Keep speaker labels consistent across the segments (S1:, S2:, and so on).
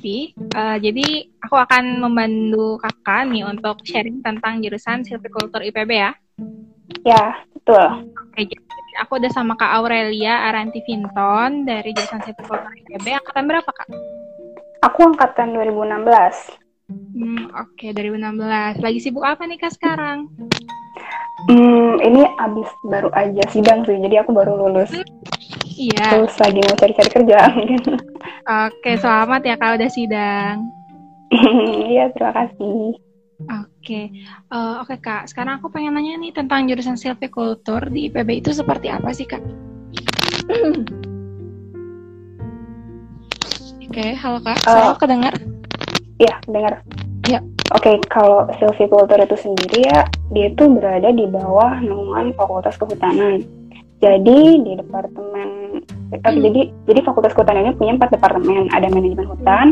S1: Uh, jadi aku akan membantu kakak nih untuk sharing tentang jurusan silvicultur IPB ya.
S2: Ya, betul.
S1: Oke, jadi aku udah sama Kak Aurelia Aranti Vinton dari jurusan silvicultur IPB. Angkatan berapa, Kak?
S2: Aku angkatan 2016.
S1: Hmm, oke, okay, 2016. Lagi sibuk apa nih, Kak, sekarang?
S2: Hmm, ini abis baru aja sidang sih, jadi aku baru lulus. Hmm
S1: Iya.
S2: Terus lagi mau cari-cari kerja mungkin.
S1: Oke, selamat ya kalau udah sidang.
S2: Iya, terima kasih.
S1: Oke, uh, oke kak. Sekarang aku pengen nanya nih tentang jurusan silvicultur di IPB itu seperti apa sih kak? oke, halo kak. Uh, Saya kedengar?
S2: Iya, dengar.
S1: Ya.
S2: Oke, okay, kalau silvicultur itu sendiri ya, dia itu berada di bawah naungan Fakultas Kehutanan. Jadi di departemen eh, hmm. jadi jadi Fakultas Kehutanan ini punya empat departemen, ada manajemen hutan,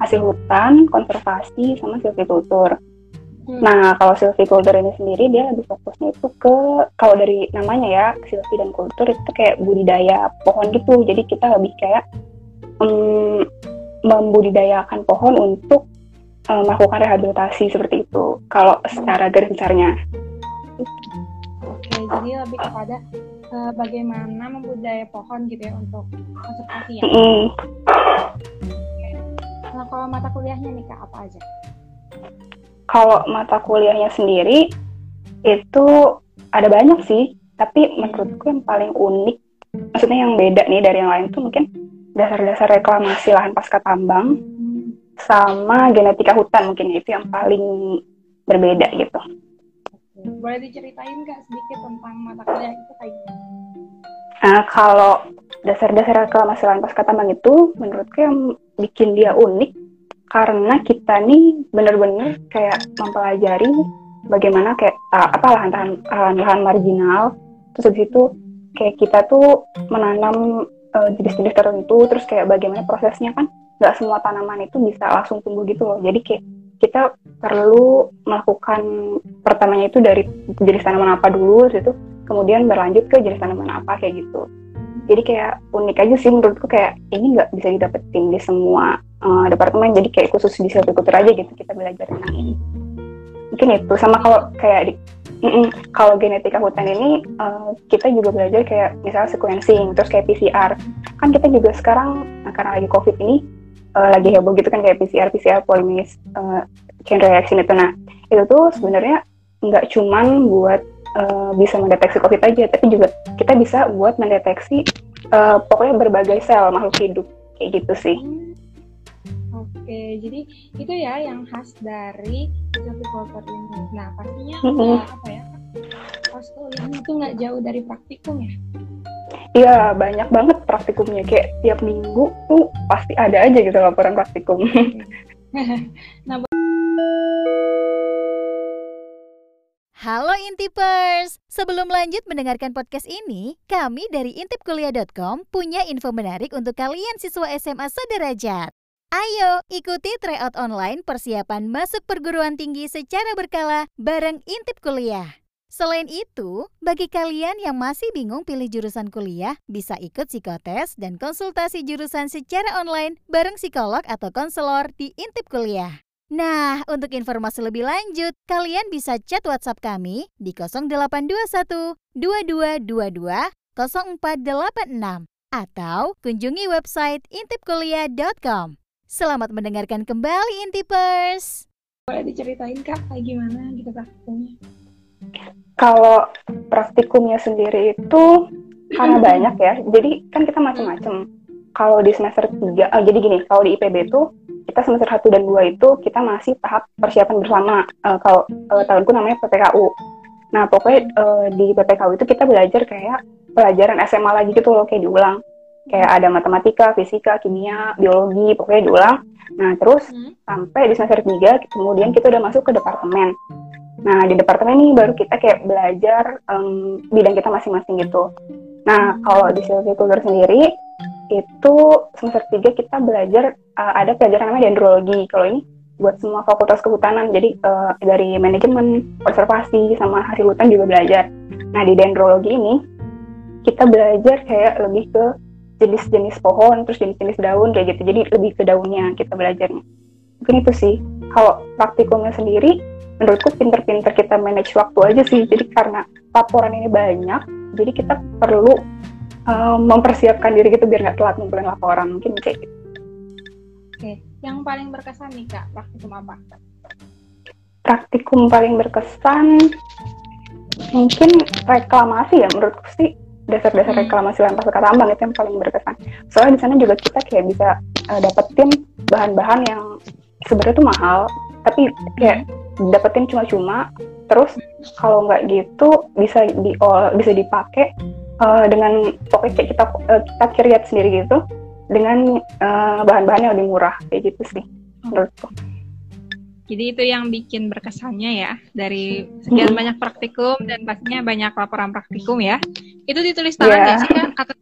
S2: hasil hutan, konservasi, sama silvicultur. Hmm. Nah, kalau silvicultur ini sendiri dia lebih fokusnya itu ke kalau dari namanya ya silvi dan kultur itu kayak budidaya pohon gitu. Jadi kita lebih kayak um, membudidayakan pohon untuk um, melakukan rehabilitasi seperti itu. Kalau secara garis besarnya.
S1: Oke, jadi lebih kepada uh, bagaimana membudaya pohon gitu ya untuk konservasi ya. Mm. Nah kalau mata kuliahnya nih kak apa aja?
S2: Kalau mata kuliahnya sendiri itu ada banyak sih, tapi menurutku yang paling unik, maksudnya yang beda nih dari yang lain tuh mungkin dasar-dasar reklamasi lahan pasca tambang hmm. sama genetika hutan mungkin itu yang paling berbeda gitu.
S1: Boleh diceritain nggak sedikit tentang mata kuliah itu kayak gimana?
S2: Nah, kalau dasar-dasar reklamasi lahan pasca tambang itu menurutku yang bikin dia unik karena kita nih bener-bener kayak mempelajari bagaimana kayak uh, apa lahan-lahan marginal terus habis itu kayak kita tuh menanam uh, jenis-jenis tertentu terus kayak bagaimana prosesnya kan nggak semua tanaman itu bisa langsung tumbuh gitu loh jadi kayak kita perlu melakukan pertamanya itu dari jenis tanaman apa dulu itu kemudian berlanjut ke jenis tanaman apa kayak gitu. Jadi kayak unik aja sih menurutku kayak ini nggak bisa didapetin di semua uh, departemen. Jadi kayak khusus di silvicultur aja gitu kita belajar tentang ini. Mungkin itu. Sama kalau kayak di mm kalau genetika hutan ini uh, kita juga belajar kayak misalnya sequencing terus kayak PCR kan kita juga sekarang nah, karena lagi covid ini uh, lagi heboh gitu kan kayak PCR PCR polymerase uh, chain reaction itu nah itu tuh sebenarnya nggak cuman buat uh, bisa mendeteksi COVID aja tapi juga kita bisa buat mendeteksi uh, pokoknya berbagai sel makhluk hidup kayak gitu sih.
S1: Oke, jadi itu ya yang khas dari silvicultur ini. Nah, pastinya mm -hmm. apa ya? Pas kuliahnya itu nggak jauh dari praktikum ya?
S2: Iya banyak banget praktikumnya kayak tiap minggu tuh pasti ada aja gitu laporan praktikum. nah,
S3: Halo Intipers! Sebelum lanjut mendengarkan podcast ini, kami dari intipkuliah.com punya info menarik untuk kalian siswa SMA sederajat. Ayo ikuti tryout online persiapan masuk perguruan tinggi secara berkala bareng Intip Kuliah. Selain itu, bagi kalian yang masih bingung pilih jurusan kuliah, bisa ikut psikotes dan konsultasi jurusan secara online bareng psikolog atau konselor di Intip Kuliah. Nah, untuk informasi lebih lanjut, kalian bisa chat WhatsApp kami di 0821 2222 0486 atau kunjungi website intipkuliah.com. Selamat mendengarkan kembali Intipers.
S1: Boleh diceritain Kak, kayak gimana gitu praktikumnya?
S2: Kalau praktikumnya sendiri itu karena banyak ya, jadi kan kita macam-macam. Kalau di semester 3, oh, eh, jadi gini, kalau di IPB itu kita semester 1 dan 2 itu kita masih tahap persiapan bersama. Uh, kalau uh, tahunku namanya PPKU. Nah, pokoknya uh, di PPKU itu kita belajar kayak pelajaran SMA lagi gitu loh, kayak diulang. Kayak ada matematika, fisika, kimia, biologi, pokoknya diulang. Nah, terus hmm. sampai di semester 3, kemudian kita udah masuk ke departemen. Nah, di departemen ini baru kita kayak belajar um, bidang kita masing-masing gitu. Nah, kalau di silviculture sendiri, itu semester 3 kita belajar uh, ada pelajaran namanya dendrologi. Kalau ini buat semua fakultas kehutanan, jadi uh, dari manajemen, konservasi, sama hasil hutan juga belajar. Nah, di dendrologi ini, kita belajar kayak lebih ke jenis-jenis pohon terus jenis-jenis daun kayak gitu jadi lebih ke daunnya kita belajarnya mungkin itu sih kalau praktikumnya sendiri menurutku pinter-pinter kita manage waktu aja sih jadi karena laporan ini banyak jadi kita perlu uh, mempersiapkan diri gitu biar nggak telat ngumpulin laporan mungkin kayak gitu
S1: oke yang paling berkesan nih kak praktikum apa
S2: praktikum paling berkesan mungkin reklamasi ya menurutku sih dasar-dasar hmm. reklamasi lahan pasca tambang itu yang paling berkesan. Soalnya di sana juga kita kayak bisa uh, dapetin bahan-bahan yang sebenarnya tuh mahal, tapi kayak hmm. Dapetin cuma-cuma. Terus kalau nggak gitu bisa di bisa dipakai uh, dengan pokoknya kita uh, kita create sendiri gitu dengan bahan-bahan yang lebih murah kayak gitu sih menurutku.
S1: Jadi itu yang bikin berkesannya ya dari sekian hmm. banyak praktikum dan pastinya banyak laporan praktikum ya. Itu ditulis tangan yeah. sih kak? Atau...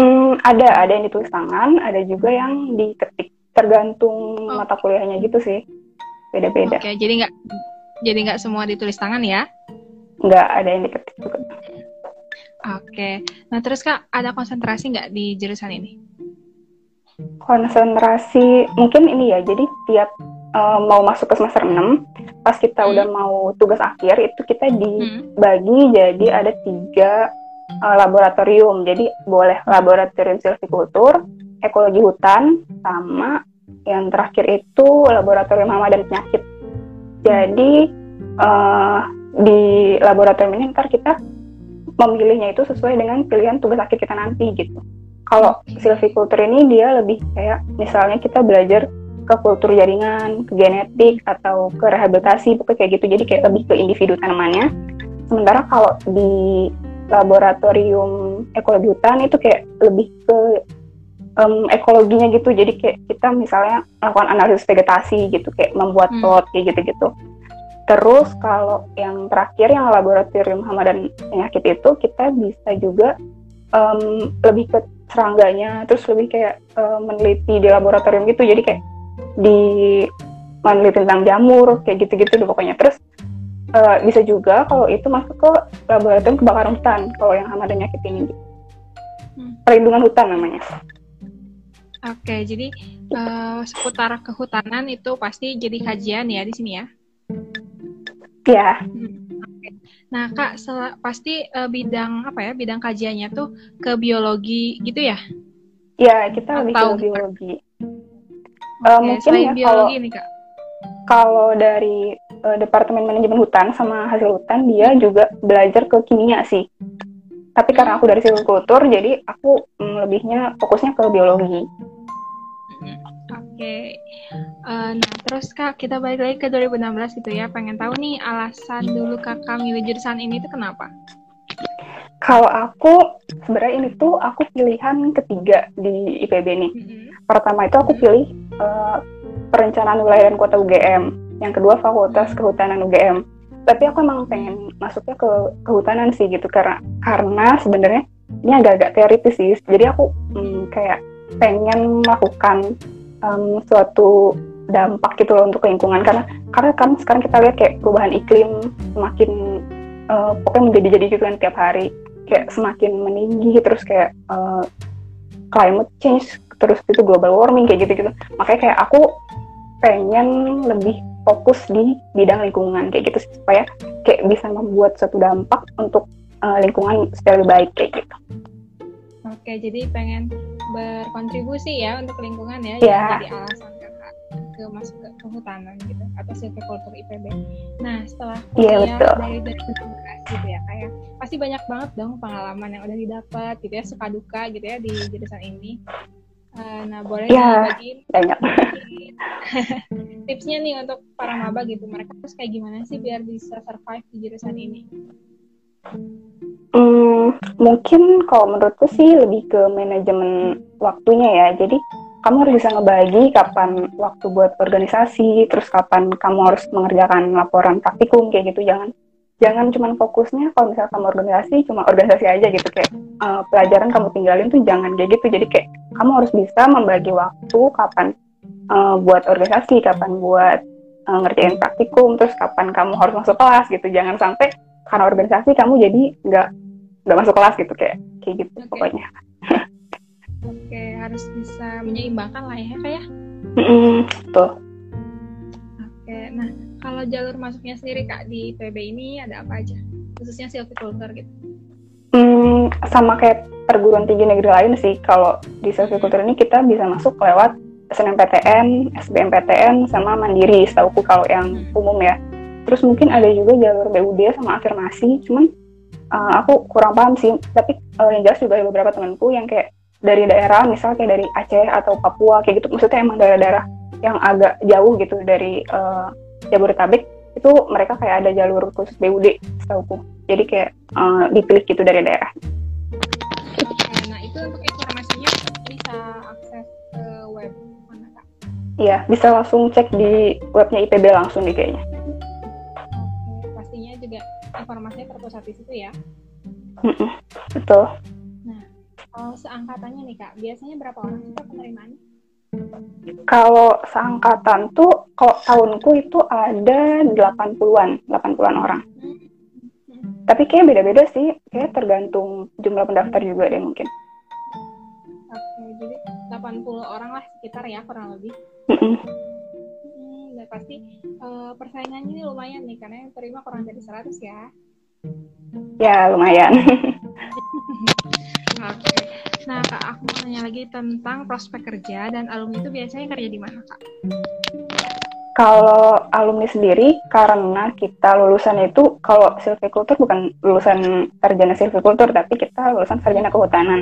S2: Hmm, ada ada yang ditulis tangan, ada juga yang diketik tergantung oh. mata kuliahnya gitu sih. Beda-beda.
S1: Oke, jadi nggak jadi nggak semua ditulis tangan ya?
S2: Nggak ada yang diketik juga.
S1: Oke, nah terus kak ada konsentrasi nggak di jurusan ini?
S2: Konsentrasi mungkin ini ya, jadi tiap uh, mau masuk ke semester 6 pas kita hmm. udah mau tugas akhir itu kita dibagi hmm. jadi ada tiga uh, laboratorium jadi boleh laboratorium silvikultur ekologi hutan sama yang terakhir itu laboratorium hama dan penyakit. Jadi uh, di laboratorium ini ntar kita memilihnya itu sesuai dengan pilihan tugas akhir kita nanti gitu. Kalau silvikultur ini dia lebih kayak misalnya kita belajar ke kultur jaringan, ke genetik atau ke rehabilitasi pokoknya kayak gitu. Jadi kayak lebih ke individu tanamannya. Sementara kalau di laboratorium ekologi hutan itu kayak lebih ke um, ekologinya gitu. Jadi kayak kita misalnya melakukan analisis vegetasi gitu kayak membuat hmm. plot kayak gitu-gitu. Terus kalau yang terakhir yang laboratorium hama dan penyakit itu kita bisa juga um, lebih ke serangganya terus lebih kayak um, meneliti di laboratorium gitu. Jadi kayak di meneliti tentang jamur kayak gitu-gitu deh pokoknya. Terus uh, bisa juga kalau itu masuk ke laboratorium kebakaran hutan kalau yang hama dan penyakit ini. Hmm. perlindungan hutan namanya
S1: oke jadi uh, seputar kehutanan itu pasti jadi kajian ya di sini ya
S2: ya
S1: hmm. Nah, Kak, pasti uh, bidang apa ya? Bidang kajiannya tuh ke biologi gitu ya?
S2: Ya, kita lebih ke biologi. Uh, mungkin ya kalau kalau dari uh, departemen manajemen hutan sama hasil hutan dia juga belajar ke kimia sih. Tapi karena aku dari silvikultur jadi aku mm, lebihnya fokusnya ke biologi.
S1: Oke. Okay. Uh, eh, nah, terus Kak, kita balik lagi ke 2016 gitu ya. Pengen tahu nih alasan dulu Kakak milih jurusan ini tuh kenapa?
S2: Kalau aku sebenarnya ini tuh aku pilihan ketiga di IPB nih. Mm -hmm. Pertama itu aku pilih uh, perencanaan wilayah dan kota UGM. Yang kedua Fakultas Kehutanan UGM. Tapi aku emang pengen masuknya ke kehutanan sih gitu karena karena sebenarnya ini agak-agak teoritis sih. Jadi aku hmm, kayak pengen melakukan um, suatu dampak gitu loh untuk lingkungan. Karena karena kan sekarang kita lihat kayak perubahan iklim semakin uh, pokoknya menjadi-jadi gitu kan tiap hari. Kayak semakin meninggi terus kayak uh, climate change terus itu global warming kayak gitu gitu makanya kayak aku pengen lebih fokus di bidang lingkungan kayak gitu supaya kayak bisa membuat suatu dampak untuk uh, lingkungan supaya lebih baik kayak gitu.
S1: Oke, jadi pengen berkontribusi ya untuk lingkungan ya,
S2: yeah.
S1: jadi alasan kakak ke masuk ke kehutanan gitu atau silvicultur IPB. Nah, setelah
S2: iya,
S1: kuliah yeah, dari dari gitu ya, kayak pasti banyak banget dong pengalaman yang udah didapat gitu ya, suka duka gitu ya di jurusan ini. Uh, nah, boleh
S2: ya, bagiin banyak
S1: tipsnya nih untuk para maba gitu. Mereka harus kayak gimana sih biar bisa survive di jurusan ini?
S2: Hmm, mungkin kalau menurutku sih lebih ke manajemen waktunya ya. Jadi kamu harus bisa ngebagi kapan waktu buat organisasi, terus kapan kamu harus mengerjakan laporan praktikum kayak gitu. Jangan jangan cuma fokusnya kalau misalnya kamu organisasi cuma organisasi aja gitu kayak uh, pelajaran kamu tinggalin tuh jangan kayak gitu jadi kayak kamu harus bisa membagi waktu kapan uh, buat organisasi kapan buat uh, ngerjain praktikum terus kapan kamu harus masuk kelas gitu jangan sampai karena organisasi kamu jadi nggak nggak masuk kelas gitu kayak kayak gitu okay. pokoknya
S1: Oke, harus bisa menyeimbangkan lah ya, kayak.
S2: Mm-mm, betul.
S1: Oke, nah kalau jalur masuknya sendiri kak di PB ini ada apa aja? Khususnya silviculture gitu.
S2: Hmm, sama kayak perguruan tinggi negeri lain sih. Kalau di silviculture ini kita bisa masuk lewat SNMPTN, SBMPTN, sama Mandiri. Setahuku kalau yang umum ya. Terus mungkin ada juga jalur BUD sama afirmasi. Cuman uh, aku kurang paham sih. Tapi uh, yang jelas juga ada beberapa temanku yang kayak dari daerah, misal kayak dari Aceh atau Papua kayak gitu. Maksudnya emang daerah-daerah yang agak jauh gitu dari uh, Jabodetabek itu mereka kayak ada jalur khusus BUD setahuku. Jadi kayak uh, dipilih gitu dari daerah.
S1: Oke, nah itu untuk informasinya bisa akses ke web mana kak?
S2: Iya, bisa langsung cek di webnya IPB langsung nih kayaknya.
S1: Informasinya terpusat di situ ya.
S2: Betul.
S1: Kalau seangkatannya nih kak, biasanya berapa orang kak penerimaannya?
S2: Kalau seangkatan tuh, kalau tahunku itu ada 80-an, 80-an orang.
S1: Hmm.
S2: Tapi kayak beda-beda sih, kayak tergantung jumlah pendaftar juga deh mungkin.
S1: Oke, jadi 80 orang lah sekitar ya kurang lebih.
S2: Mm-mm.
S1: Hmm, dan pasti eh, persaingannya ini lumayan nih karena yang terima kurang dari 100 ya.
S2: Ya lumayan.
S1: Oke. Nah, Kak, aku mau nanya lagi tentang prospek kerja dan alumni itu biasanya kerja di mana, Kak?
S2: kalau alumni sendiri, karena kita lulusan itu, kalau silviculture bukan lulusan sarjana silviculture, tapi kita lulusan sarjana kehutanan.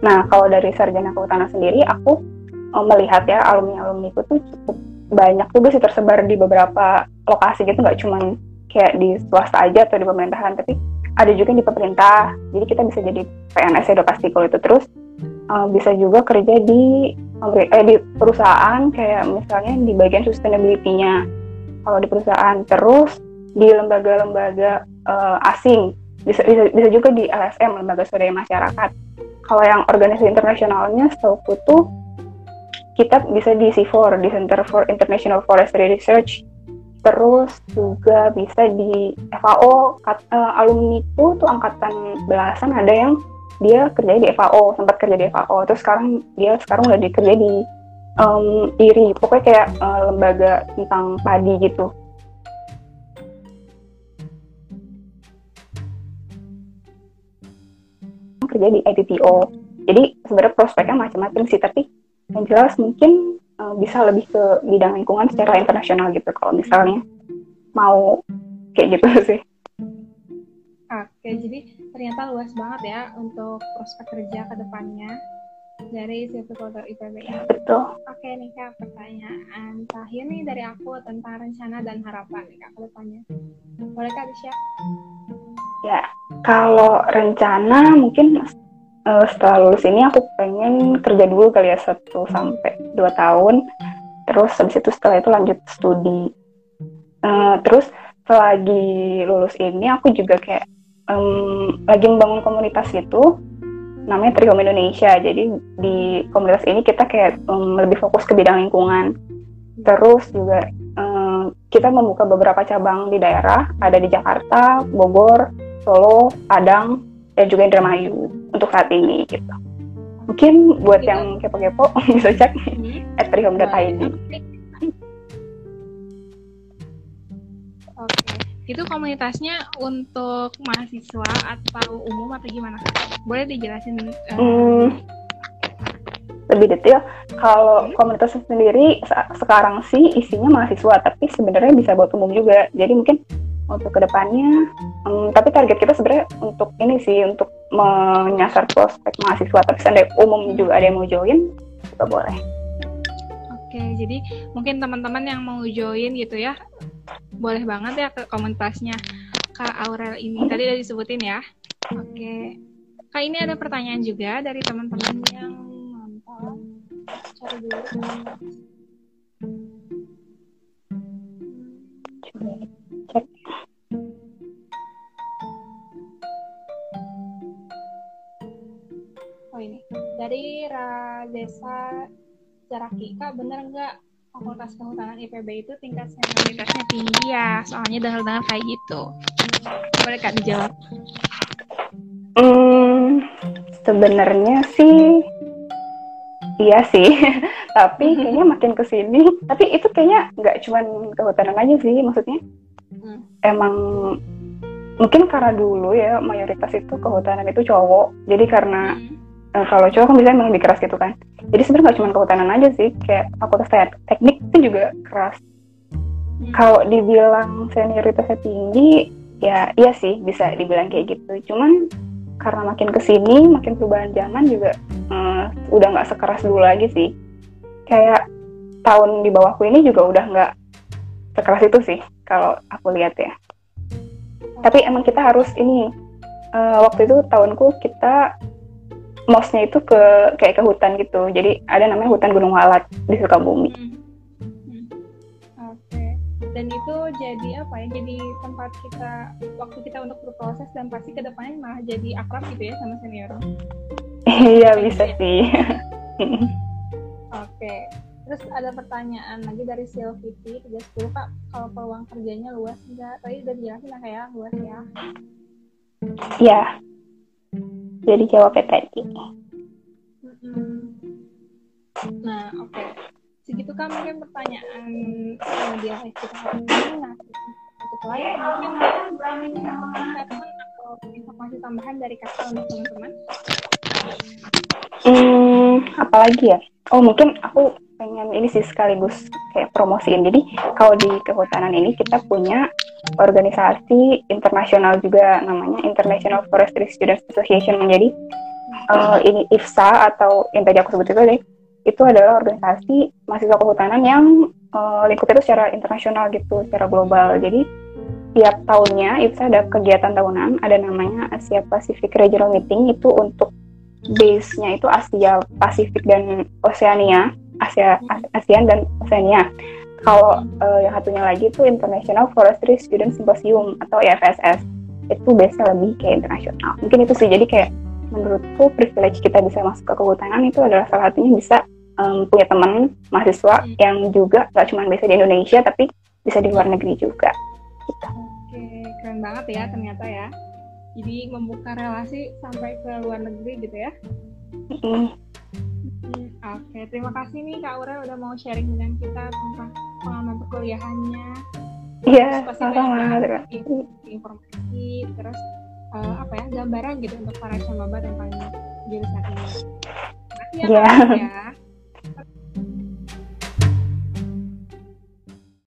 S2: Nah, kalau dari sarjana kehutanan sendiri, aku eh, melihat ya alumni-alumni itu tuh cukup banyak juga sih tersebar di beberapa lokasi gitu, nggak cuman kayak di swasta aja atau di pemerintahan, tapi ada juga yang di pemerintah. Jadi kita bisa jadi PNS ya udah pasti kalau itu. Terus uh, bisa juga kerja di eh, di perusahaan kayak misalnya di bagian sustainability-nya. Kalau di perusahaan terus di lembaga-lembaga uh, asing. Bisa, bisa bisa juga di LSM lembaga swadaya masyarakat. Kalau yang organisasi internasionalnya setahu tuh kita bisa di C4 di Center for International Forestry Research. Terus juga bisa di FAO kat, uh, alumni itu tuh angkatan belasan ada yang dia kerja di FAO sempat kerja di FAO terus sekarang dia sekarang udah dikerja di um, IRI pokoknya kayak uh, lembaga tentang padi gitu. Kerja di ITTO jadi sebenarnya prospeknya macam-macam sih tapi yang jelas mungkin uh, bisa lebih ke bidang lingkungan secara internasional gitu kalau misalnya mau kayak gitu sih
S1: Oke, jadi ternyata luas banget ya untuk prospek kerja ke depannya dari silviculture IPB ini.
S2: betul
S1: Oke nih Kak, pertanyaan terakhir nih dari aku tentang rencana dan harapan nih Kak ke depannya. Boleh Kak di-share?
S2: ya kalau rencana mungkin uh, setelah lulus ini aku pengen kerja dulu kali ya satu sampai dua tahun. Terus habis itu setelah itu lanjut studi. Uh, terus selagi lulus ini aku juga kayak um, lagi membangun komunitas gitu namanya Trihome Indonesia. Jadi di komunitas ini kita kayak um, lebih fokus ke bidang lingkungan. Terus juga um, kita membuka beberapa cabang di daerah. Ada di Jakarta Bogor Solo Padang dan juga Indramayu untuk saat ini gitu mungkin buat
S1: Kita-
S2: yang kepo-kepo bisa cek
S1: Hmm.
S2: at trihome.id
S1: Oke, itu komunitasnya untuk mahasiswa atau umum atau gimana? Boleh dijelasin? eh,
S2: Hmm, lebih detail kalau komunitas sendiri sekarang sih isinya mahasiswa tapi sebenarnya bisa buat umum juga jadi mungkin untuk ke depannya hmm, tapi target kita sebenarnya untuk ini sih untuk menyasar prospek mahasiswa tapi seandainya umum juga ada yang mau join juga boleh
S1: Oke, jadi mungkin teman-teman yang mau join gitu ya, boleh banget ya ke komunitasnya Kak Aurel ini. Tadi udah disebutin ya. Oke. Kak ini ada pertanyaan juga dari teman-teman yang nonton. Cari dulu. Jaraki. Kak bener nggak Fakultas Kehutanan IPB itu tingkat senioritasnya tinggi ya? Soalnya dengar-dengar kayak gitu. Boleh Kak dijawab?
S2: Hmm, sebenarnya sih iya sih tapi kayaknya makin ke sini tapi itu kayaknya nggak cuman kehutanan aja sih maksudnya hmm. emang mungkin karena dulu ya mayoritas itu kehutanan itu cowok jadi karena hmm. Uh, kalau cowok kan emang lebih keras gitu kan. Jadi sebenarnya nggak cuma kehutanan aja sih kayak fakultas teknik itu juga keras. Hmm. kalau dibilang senioritasnya tinggi ya iya sih bisa dibilang kayak gitu. Cuman karena makin ke sini makin perubahan zaman juga uh, udah nggak sekeras dulu lagi sih. Kayak tahun di bawahku ini juga udah nggak sekeras itu sih kalau aku lihat ya. Tapi emang kita harus ini uh, waktu itu tahunku kita mosnya itu ke kayak ke hutan gitu jadi ada namanya hutan Gunung Walat di Sukabumi hmm.
S1: Hmm. oke okay. dan itu jadi apa ya jadi tempat kita waktu kita untuk berproses dan pasti ke depannya malah jadi akrab gitu ya sama senior
S2: iya bisa sih
S1: oke okay. Terus ada pertanyaan lagi dari Silviti 30 Kak, kalau peluang kerjanya luas enggak? Tadi udah dijelasin lah ya, luas ya.
S2: Iya. Jadi jawabnya tadi.
S1: Nah, oke. Okay. Segitu kan mungkin pertanyaan uh, di live kita hari ini. Nah, untuk lain mungkin teman atau informasi tambahan dari kakak untuk teman-teman.
S2: Hmm, apalagi ya? Oh, mungkin aku pengen ini sih sekaligus kayak promosiin. Jadi kalau di kehutanan ini kita punya organisasi internasional juga namanya International Forestry Students Association. Jadi uh, ini IFSA atau yang tadi aku sebut itu deh, itu adalah organisasi mahasiswa kehutanan yang uh, lingkupnya itu secara internasional gitu, secara global. Jadi tiap tahunnya IFSA ada kegiatan tahunan, ada namanya Asia Pacific Regional Meeting itu untuk base-nya itu Asia Pasifik dan Oceania Asia ASEAN dan Oceania. Kalau uh, yang satunya lagi itu International Forestry Student Symposium atau IFSS. Itu biasanya lebih kayak internasional. Mungkin itu sih jadi kayak menurutku privilege kita bisa masuk ke kehutanan itu adalah salah satunya bisa um, punya teman mahasiswa hmm. yang juga gak cuma bisa di Indonesia tapi bisa di luar negeri juga. Gitu.
S1: Oke, keren banget ya ternyata ya. Jadi membuka relasi sampai ke luar negeri gitu ya. Mm. Oke, terima kasih nih Kak Aurel udah mau sharing dengan kita tentang pengalaman perkuliahannya.
S2: Iya, sama-sama.
S1: Informasi, terus uh, apa ya gambaran gitu untuk para calon tentang jurusan ini. Terima kasih ya, yeah. ya.